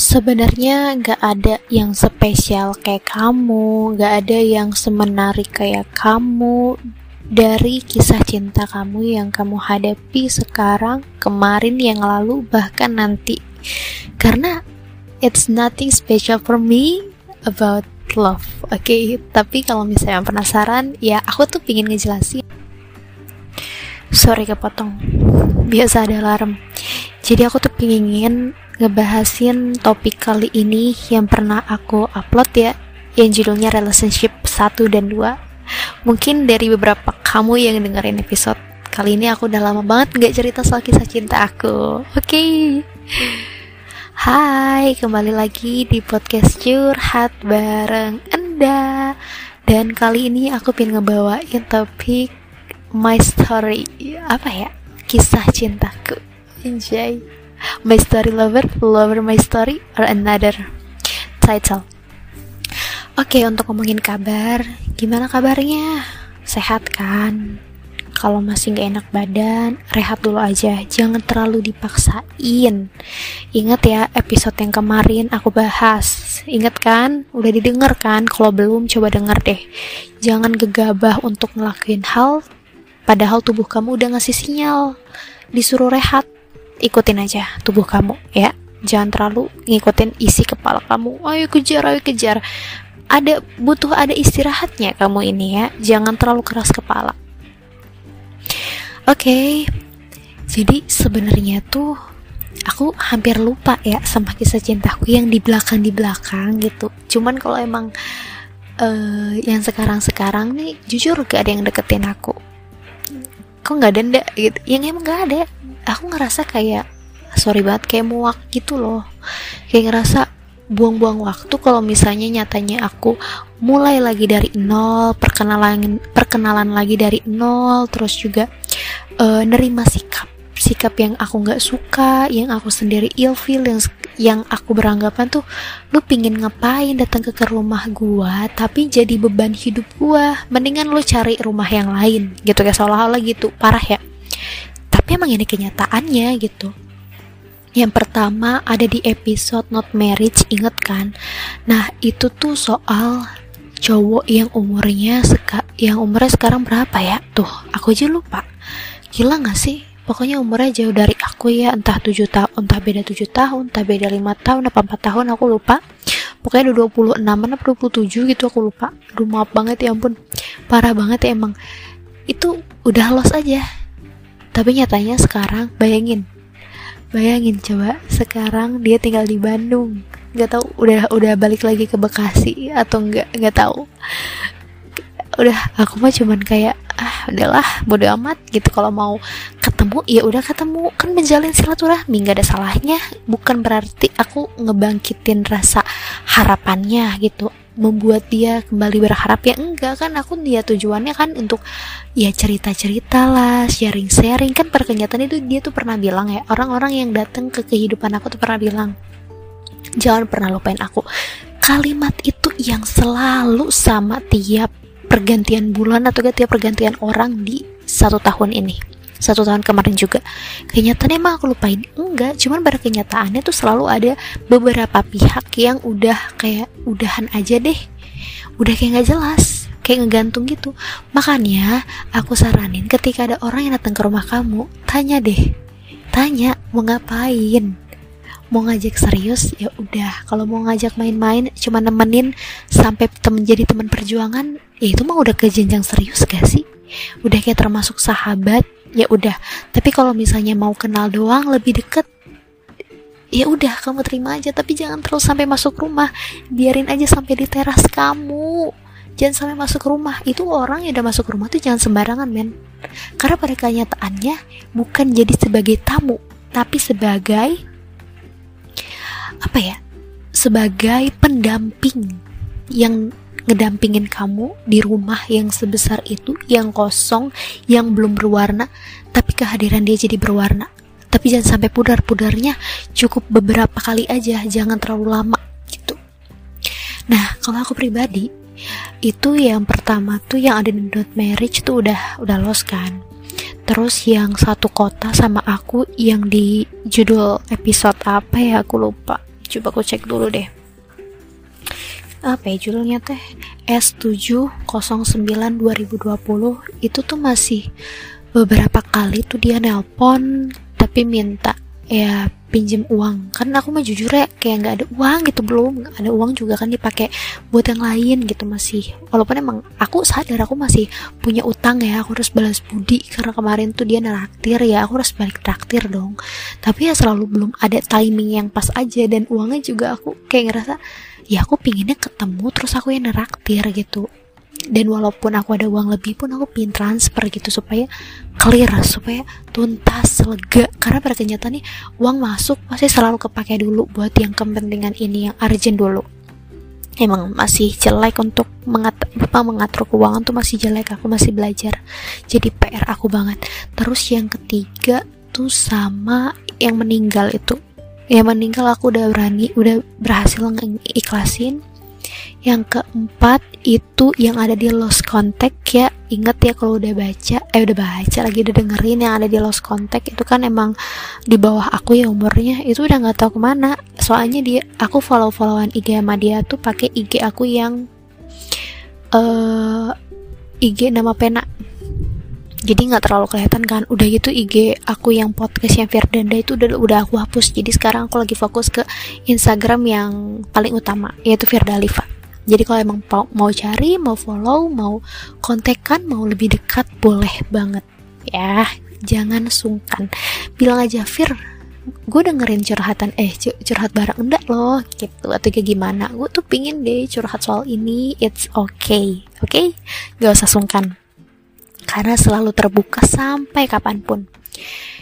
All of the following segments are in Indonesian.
Sebenarnya nggak ada yang spesial kayak kamu, nggak ada yang semenarik kayak kamu dari kisah cinta kamu yang kamu hadapi sekarang, kemarin, yang lalu, bahkan nanti. Karena it's nothing special for me about love, oke? Okay? Tapi kalau misalnya penasaran, ya aku tuh pingin ngejelasin. Sorry kepotong, biasa ada alarm. Jadi aku tuh pingin ngebahasin topik kali ini yang pernah aku upload ya yang judulnya relationship 1 dan 2 mungkin dari beberapa kamu yang dengerin episode kali ini aku udah lama banget gak cerita soal kisah cinta aku. Oke. Okay. Hai kembali lagi di podcast curhat bareng Enda. Dan kali ini aku pengen ngebawain topik my story. Apa ya? Kisah cintaku. Enjoy My Story Lover, Lover My Story, or Another Title. Oke, untuk ngomongin kabar, gimana kabarnya? Sehat kan? Kalau masih gak enak badan, rehat dulu aja, jangan terlalu dipaksain. Ingat ya, episode yang kemarin aku bahas. Ingat kan? Udah didengar kan? Kalau belum, coba denger deh. Jangan gegabah untuk ngelakuin hal, padahal tubuh kamu udah ngasih sinyal. Disuruh rehat, ikutin aja tubuh kamu ya. Jangan terlalu ngikutin isi kepala kamu. Ayo kejar ayo kejar. Ada butuh ada istirahatnya kamu ini ya. Jangan terlalu keras kepala. Oke. Okay. jadi sebenarnya tuh aku hampir lupa ya sama kisah cintaku yang di belakang di belakang gitu. Cuman kalau emang uh, yang sekarang sekarang nih jujur gak ada yang deketin aku. Kok nggak ada ndak gitu. Yang emang nggak ada aku ngerasa kayak sorry banget kayak muak gitu loh. Kayak ngerasa buang-buang waktu kalau misalnya nyatanya aku mulai lagi dari nol perkenalan perkenalan lagi dari nol terus juga uh, nerima sikap. Sikap yang aku nggak suka yang aku sendiri ilfeel yang yang aku beranggapan tuh lu pingin ngapain datang ke, ke rumah gua tapi jadi beban hidup gua. Mendingan lu cari rumah yang lain gitu kayak seolah-olah gitu. Parah ya tapi emang ini kenyataannya gitu. Yang pertama ada di episode not marriage inget kan? Nah itu tuh soal cowok yang umurnya seka yang umurnya sekarang berapa ya? Tuh aku aja lupa. Gila gak sih? Pokoknya umurnya jauh dari aku ya. Entah 7 tahun entah beda 7 tahun entah beda 5 tahun apa 4 tahun aku lupa. Pokoknya udah 26 apa 27 gitu aku lupa. Aduh maaf banget ya ampun. Parah banget ya emang. Itu udah los aja tapi nyatanya sekarang bayangin. Bayangin coba sekarang dia tinggal di Bandung. Nggak tahu udah udah balik lagi ke Bekasi atau nggak nggak tahu. Udah aku mah cuman kayak ah udahlah bodo amat gitu. Kalau mau ketemu ya udah ketemu. Kan menjalin silaturahmi nggak ada salahnya. Bukan berarti aku ngebangkitin rasa harapannya gitu membuat dia kembali berharap. Ya enggak kan aku dia tujuannya kan untuk ya cerita-cerita lah sharing-sharing. Kan perkenyataan itu dia tuh pernah bilang ya orang-orang yang datang ke kehidupan aku tuh pernah bilang jangan pernah lupain aku. Kalimat itu yang selalu sama tiap pergantian bulan atau tiap pergantian orang di satu tahun ini satu tahun kemarin juga. Kenyataannya emang aku lupain. Enggak cuman pada kenyataannya tuh selalu ada beberapa pihak yang udah kayak udahan aja deh. Udah kayak nggak jelas kayak ngegantung gitu. Makanya aku saranin ketika ada orang yang datang ke rumah kamu tanya deh. Tanya mau ngapain? Mau ngajak serius? Ya udah. Kalau mau ngajak main-main cuma nemenin sampai temen jadi teman perjuangan ya itu mah udah ke jenjang serius gak sih? Udah kayak termasuk sahabat ya udah tapi kalau misalnya mau kenal doang lebih deket ya udah kamu terima aja. Tapi jangan terus sampai masuk rumah. Biarin aja sampai di teras kamu. Jangan sampai masuk rumah. Itu orang yang udah masuk rumah tuh jangan sembarangan men. Karena pada kenyataannya bukan jadi sebagai tamu tapi sebagai apa ya sebagai pendamping yang ngedampingin kamu di rumah yang sebesar itu, yang kosong, yang belum berwarna, tapi kehadiran dia jadi berwarna. Tapi jangan sampai pudar-pudarnya, cukup beberapa kali aja, jangan terlalu lama gitu. Nah, kalau aku pribadi, itu yang pertama tuh yang ada di not marriage tuh udah udah los kan. Terus yang satu kota sama aku yang di judul episode apa ya aku lupa coba aku cek dulu deh apa ya judulnya teh? S709 2020 itu tuh masih beberapa kali tuh dia nelpon tapi minta ya pinjem uang. Kan aku mah jujur ya kayak nggak ada uang gitu belum. Ada uang juga kan dipakai buat yang lain gitu masih. Walaupun emang aku sadar aku masih punya utang ya aku harus balas budi. Karena kemarin tuh dia neraktir ya aku harus balik traktir dong. Tapi ya selalu belum ada timing yang pas aja dan uangnya juga aku kayak ngerasa ya aku pinginnya ketemu terus aku yang neraktir gitu. Dan walaupun aku ada uang lebih pun aku pin transfer gitu supaya clear supaya tuntas lega. Karena pada kenyataannya uang masuk pasti selalu kepake dulu buat yang kepentingan ini yang urgent dulu. Emang masih jelek untuk mengatur, mengatur keuangan tuh masih jelek aku masih belajar jadi PR aku banget. Terus yang ketiga tuh sama yang meninggal itu yang meninggal aku udah berani udah berhasil ikhlasin yang keempat itu yang ada di lost contact ya. Inget ya kalau udah baca eh udah baca lagi udah dengerin yang ada di lost contact itu kan emang di bawah aku ya umurnya. Itu udah nggak tahu ke mana. Soalnya dia aku follow followan IG sama dia tuh pakai IG aku yang uh, eh, IG nama pena jadi nggak terlalu kelihatan kan? Udah gitu IG aku yang podcast yang Firdanda itu udah udah aku hapus. Jadi sekarang aku lagi fokus ke Instagram yang paling utama yaitu Firda Liva jadi kalau emang mau cari mau follow mau kontekan mau lebih dekat boleh banget. Ya jangan sungkan. Bilang aja Fir gue dengerin curhatan eh curhat bareng enggak loh? Gitu. Atau kayak gimana? Gue tuh pingin deh curhat soal ini. It's okay. Oke okay? gak usah sungkan karena selalu terbuka sampai kapan pun.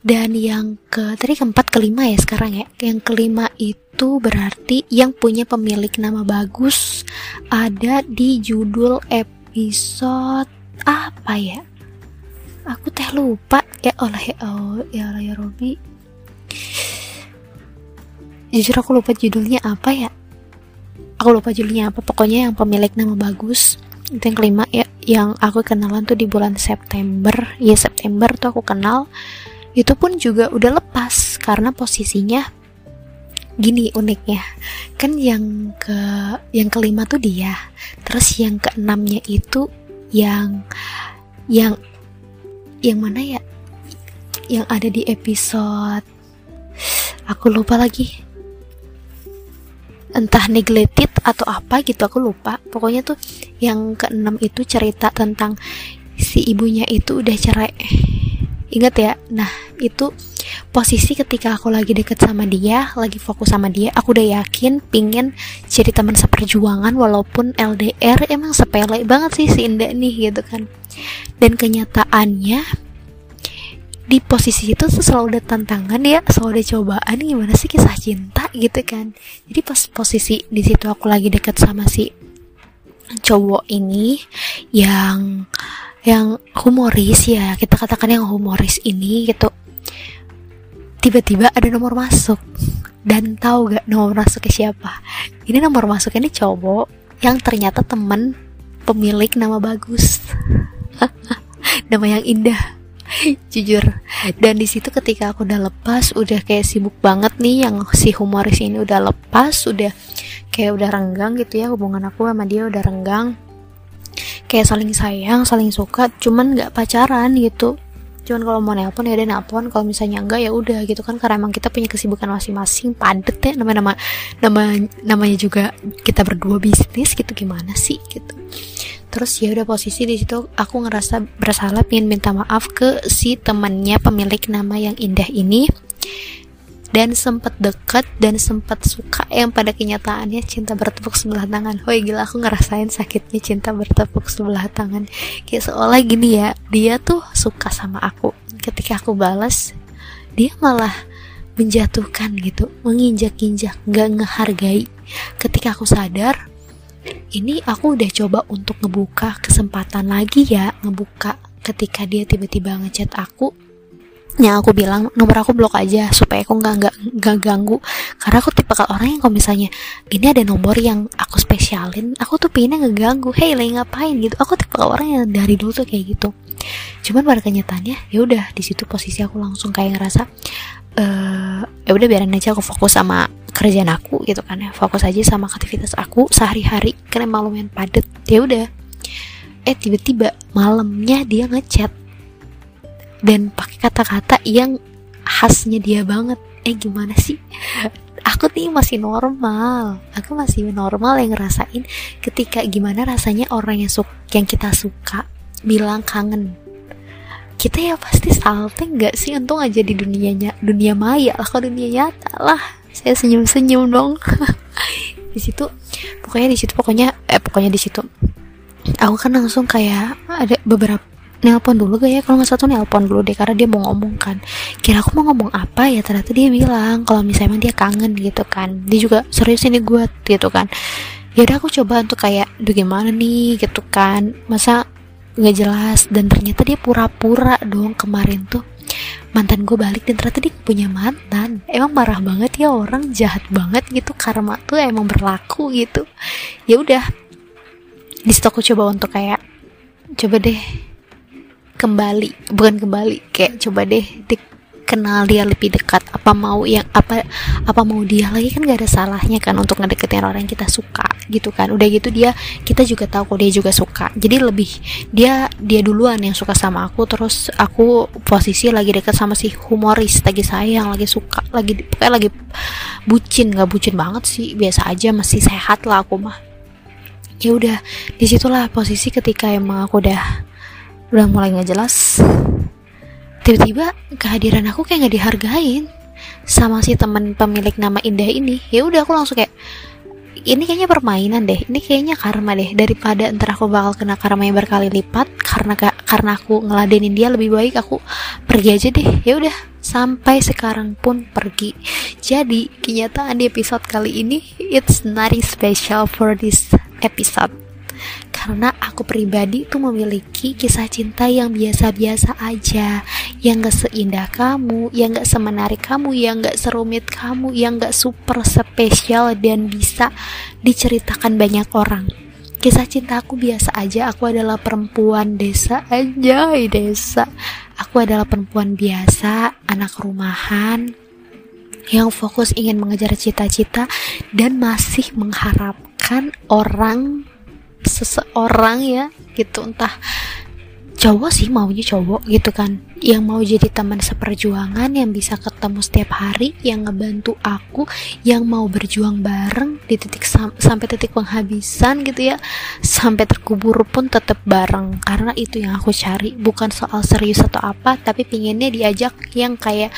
Dan yang ke tadi keempat kelima ya sekarang ya. Yang kelima itu berarti yang punya pemilik nama bagus ada di judul episode apa ya? Aku teh lupa. Ya Allah ya Allah ya ya Robi jujur aku lupa judulnya apa ya. Aku lupa judulnya apa. Pokoknya yang pemilik nama bagus. Itu yang kelima ya yang aku kenalan tuh di bulan September. Ya September tuh aku kenal. Itu pun juga udah lepas karena posisinya gini uniknya. Kan yang ke yang kelima tuh dia. Terus yang keenamnya itu yang yang yang mana ya? Yang ada di episode aku lupa lagi entah neglected atau apa gitu aku lupa. Pokoknya tuh yang keenam itu cerita tentang si ibunya itu udah cerai. Ingat ya, nah itu posisi ketika aku lagi deket sama dia, lagi fokus sama dia, aku udah yakin pingin jadi teman seperjuangan walaupun LDR emang sepele banget sih si Indah nih gitu kan. Dan kenyataannya di posisi itu tuh selalu ada tantangan ya, selalu ada cobaan gimana sih kisah cinta gitu kan. Jadi pas posisi di situ aku lagi deket sama si cowok ini yang yang humoris ya kita katakan yang humoris ini gitu. Tiba-tiba ada nomor masuk. Dan tahu gak nomor masuknya siapa? Ini nomor masuknya ini cowok yang ternyata temen pemilik nama bagus. Nama yang indah jujur. Dan di situ ketika aku udah lepas udah kayak sibuk banget nih yang si humoris ini udah lepas udah kayak udah renggang gitu ya hubungan aku sama dia udah renggang. Kayak saling sayang saling suka cuman nggak pacaran gitu. Cuman kalau mau nelpon ya udah nelpon kalau misalnya enggak ya udah gitu kan karena emang kita punya kesibukan masing-masing. Padet ya nama nama nama namanya juga kita berdua bisnis gitu gimana sih gitu terus ya udah posisi di situ aku ngerasa bersalah pengen minta maaf ke si temannya pemilik nama yang indah ini dan sempat dekat dan sempat suka yang pada kenyataannya cinta bertepuk sebelah tangan. Woi gila aku ngerasain sakitnya cinta bertepuk sebelah tangan. Kayak seolah gini ya, dia tuh suka sama aku. Ketika aku balas, dia malah menjatuhkan gitu, menginjak-injak, gak ngehargai. Ketika aku sadar, ini aku udah coba untuk ngebuka kesempatan lagi ya, ngebuka ketika dia tiba-tiba ngechat aku. Yang aku bilang nomor aku blok aja supaya aku nggak nggak nggak ganggu. Karena aku tipe orang yang kalau misalnya ini ada nomor yang aku spesialin aku tuh pengennya ngeganggu. Hey lagi ngapain? gitu. Aku tipe orang yang dari dulu tuh kayak gitu. Cuman pada kenyataannya ya udah di situ posisi aku langsung kayak ngerasa uh, ya udah biarin aja aku fokus sama kerjaan aku gitu kan ya. Fokus aja sama aktivitas aku sehari-hari. Karena emang lumayan padet ya udah. Eh tiba-tiba malamnya dia ngechat. Dan pakai kata-kata yang khasnya dia banget. Eh gimana sih? Aku nih masih normal. Aku masih normal yang ngerasain ketika gimana rasanya orang yang suka yang kita suka bilang kangen. Kita ya pasti salting nggak sih? Untung aja di dunianya dunia maya lah kalau dunia nyata lah saya senyum senyum dong. Di situ pokoknya di situ pokoknya eh pokoknya di situ. Aku kan langsung kayak ada beberapa nelpon dulu gak ya? Kalau nggak satu nelpon dulu deh karena dia mau ngomong kan. Kira aku mau ngomong apa ya? Ternyata dia bilang kalau misalnya emang dia kangen gitu kan. Dia juga serius ini gue gitu kan. Ya udah aku coba untuk kayak duh gimana nih? Gitu kan. Masa nggak jelas? Dan ternyata dia pura-pura dong kemarin tuh mantan gue balik dan ternyata dia punya mantan. Emang marah banget ya orang jahat banget gitu. Karma tuh emang berlaku gitu. Ya udah. Di situ aku coba untuk kayak coba deh kembali. Bukan kembali kayak coba deh kenal dia lebih dekat apa mau yang apa apa mau dia lagi kan gak ada salahnya kan untuk ngedeketin orang yang kita suka gitu kan. Udah gitu dia kita juga tahu kok dia juga suka. Jadi lebih dia dia duluan yang suka sama aku terus aku posisi lagi dekat sama si humoris lagi sayang lagi suka lagi kayak lagi bucin nggak bucin banget sih biasa aja masih sehat lah aku mah. Ya udah di situlah posisi ketika emang aku udah udah mulai nggak jelas tiba-tiba kehadiran aku kayak nggak dihargain. Sama si teman pemilik nama Indah ini. Ya udah aku langsung kayak ini kayaknya permainan deh. Ini kayaknya karma deh. Daripada ntar aku bakal kena karma yang berkali lipat karena karena aku ngeladenin dia lebih baik aku pergi aja deh. Ya udah sampai sekarang pun pergi. Jadi kenyataan di episode kali ini it's not special for this episode karena aku pribadi tuh memiliki kisah cinta yang biasa-biasa aja. Yang gak seindah kamu yang gak semenarik kamu yang gak serumit kamu yang gak super spesial dan bisa diceritakan banyak orang. Kisah cinta aku biasa aja. Aku adalah perempuan desa. Aja desa. Aku adalah perempuan biasa anak rumahan yang fokus ingin mengejar cita-cita dan masih mengharapkan orang seseorang ya gitu. Entah cowok sih maunya cowok gitu kan. Yang mau jadi teman seperjuangan yang bisa ketemu setiap hari yang ngebantu aku yang mau berjuang bareng di titik sam sampai titik penghabisan gitu ya. Sampai terkubur pun tetap bareng. Karena itu yang aku cari. Bukan soal serius atau apa tapi pinginnya diajak yang kayak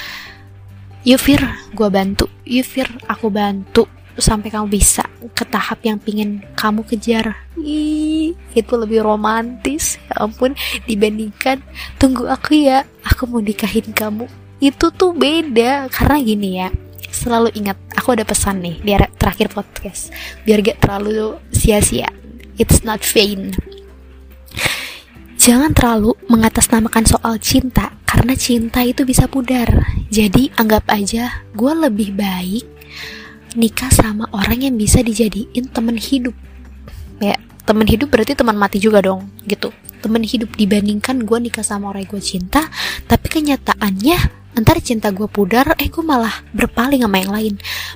Yufir gue bantu. Yufir aku bantu sampai kamu bisa ke tahap yang pingin kamu kejar. Ih, itu lebih romantis. Ya ampun dibandingkan tunggu aku ya aku mau nikahin kamu. Itu tuh beda karena gini ya selalu ingat aku ada pesan nih di terakhir podcast biar gak terlalu sia-sia. It's not vain. Jangan terlalu mengatasnamakan soal cinta karena cinta itu bisa pudar. Jadi anggap aja gue lebih baik nikah sama orang yang bisa dijadiin temen hidup. Ya temen hidup berarti teman mati juga dong gitu. Temen hidup dibandingkan gue nikah sama orang yang gue cinta tapi kenyataannya ntar cinta gue pudar eh gue malah berpaling sama yang lain.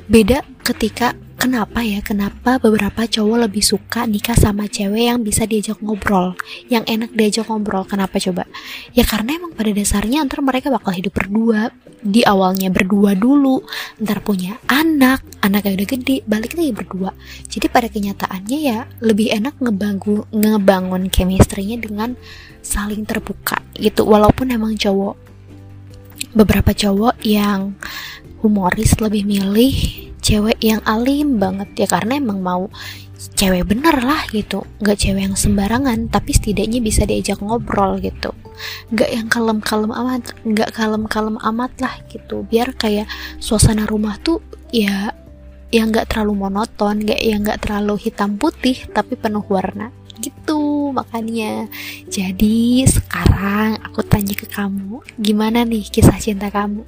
Beda ketika kenapa ya kenapa beberapa cowok lebih suka nikah sama cewek yang bisa diajak ngobrol yang enak diajak ngobrol kenapa coba? Ya karena emang pada dasarnya ntar mereka bakal hidup berdua di awalnya berdua dulu ntar punya anak anaknya udah gede balik lagi berdua. Jadi pada kenyataannya ya lebih enak ngebangun ngebangun chemistry-nya dengan saling terbuka gitu walaupun emang cowok beberapa cowok yang humoris lebih milih cewek yang alim banget ya karena emang mau cewek bener lah gitu. Nggak cewek yang sembarangan tapi setidaknya bisa diajak ngobrol gitu. Nggak yang kalem-kalem amat nggak kalem-kalem amat lah gitu. Biar kayak suasana rumah tuh ya yang nggak terlalu monoton nggak yang nggak terlalu hitam putih tapi penuh warna gitu makanya. Jadi sekarang aku tanya ke kamu gimana nih kisah cinta kamu?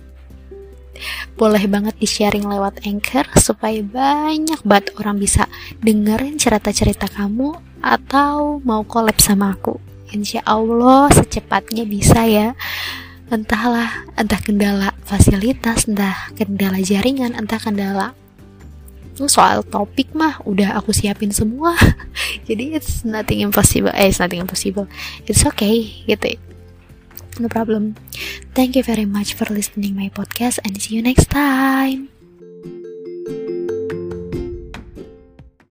Boleh banget di sharing lewat anchor supaya banyak banget orang bisa dengerin cerita-cerita kamu atau mau collab sama aku. Insya Allah secepatnya bisa ya. Entahlah entah kendala fasilitas entah kendala jaringan entah kendala soal topik mah udah aku siapin semua. Jadi it's nothing impossible. Eh it's nothing impossible. It's okay gitu. No problem. Thank you very much for listening my podcast and see you next time